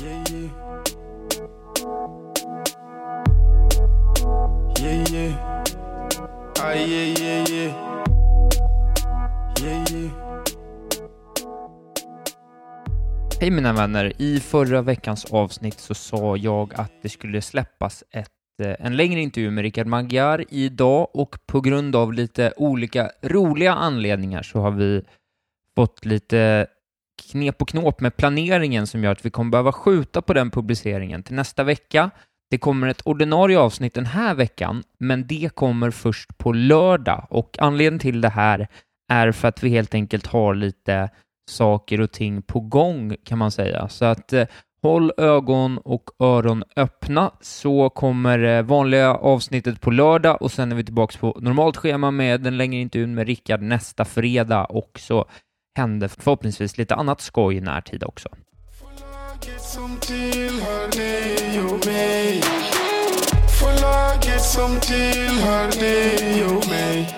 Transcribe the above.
Yeah, yeah. Yeah, yeah. Ah, yeah, yeah, yeah. Yeah, yeah. Hej mina vänner! I förra veckans avsnitt så sa jag att det skulle släppas ett, eh, en längre intervju med Richard Magyar idag och på grund av lite olika roliga anledningar så har vi fått lite knep och knåp med planeringen som gör att vi kommer behöva skjuta på den publiceringen till nästa vecka. Det kommer ett ordinarie avsnitt den här veckan, men det kommer först på lördag och anledningen till det här är för att vi helt enkelt har lite saker och ting på gång kan man säga. Så att eh, håll ögon och öron öppna så kommer eh, vanliga avsnittet på lördag och sen är vi tillbaka på normalt schema med den längre intervjun med Rickard nästa fredag och så händer förhoppningsvis lite annat skoj i närtid också. Förlaget som tillhör dig och mig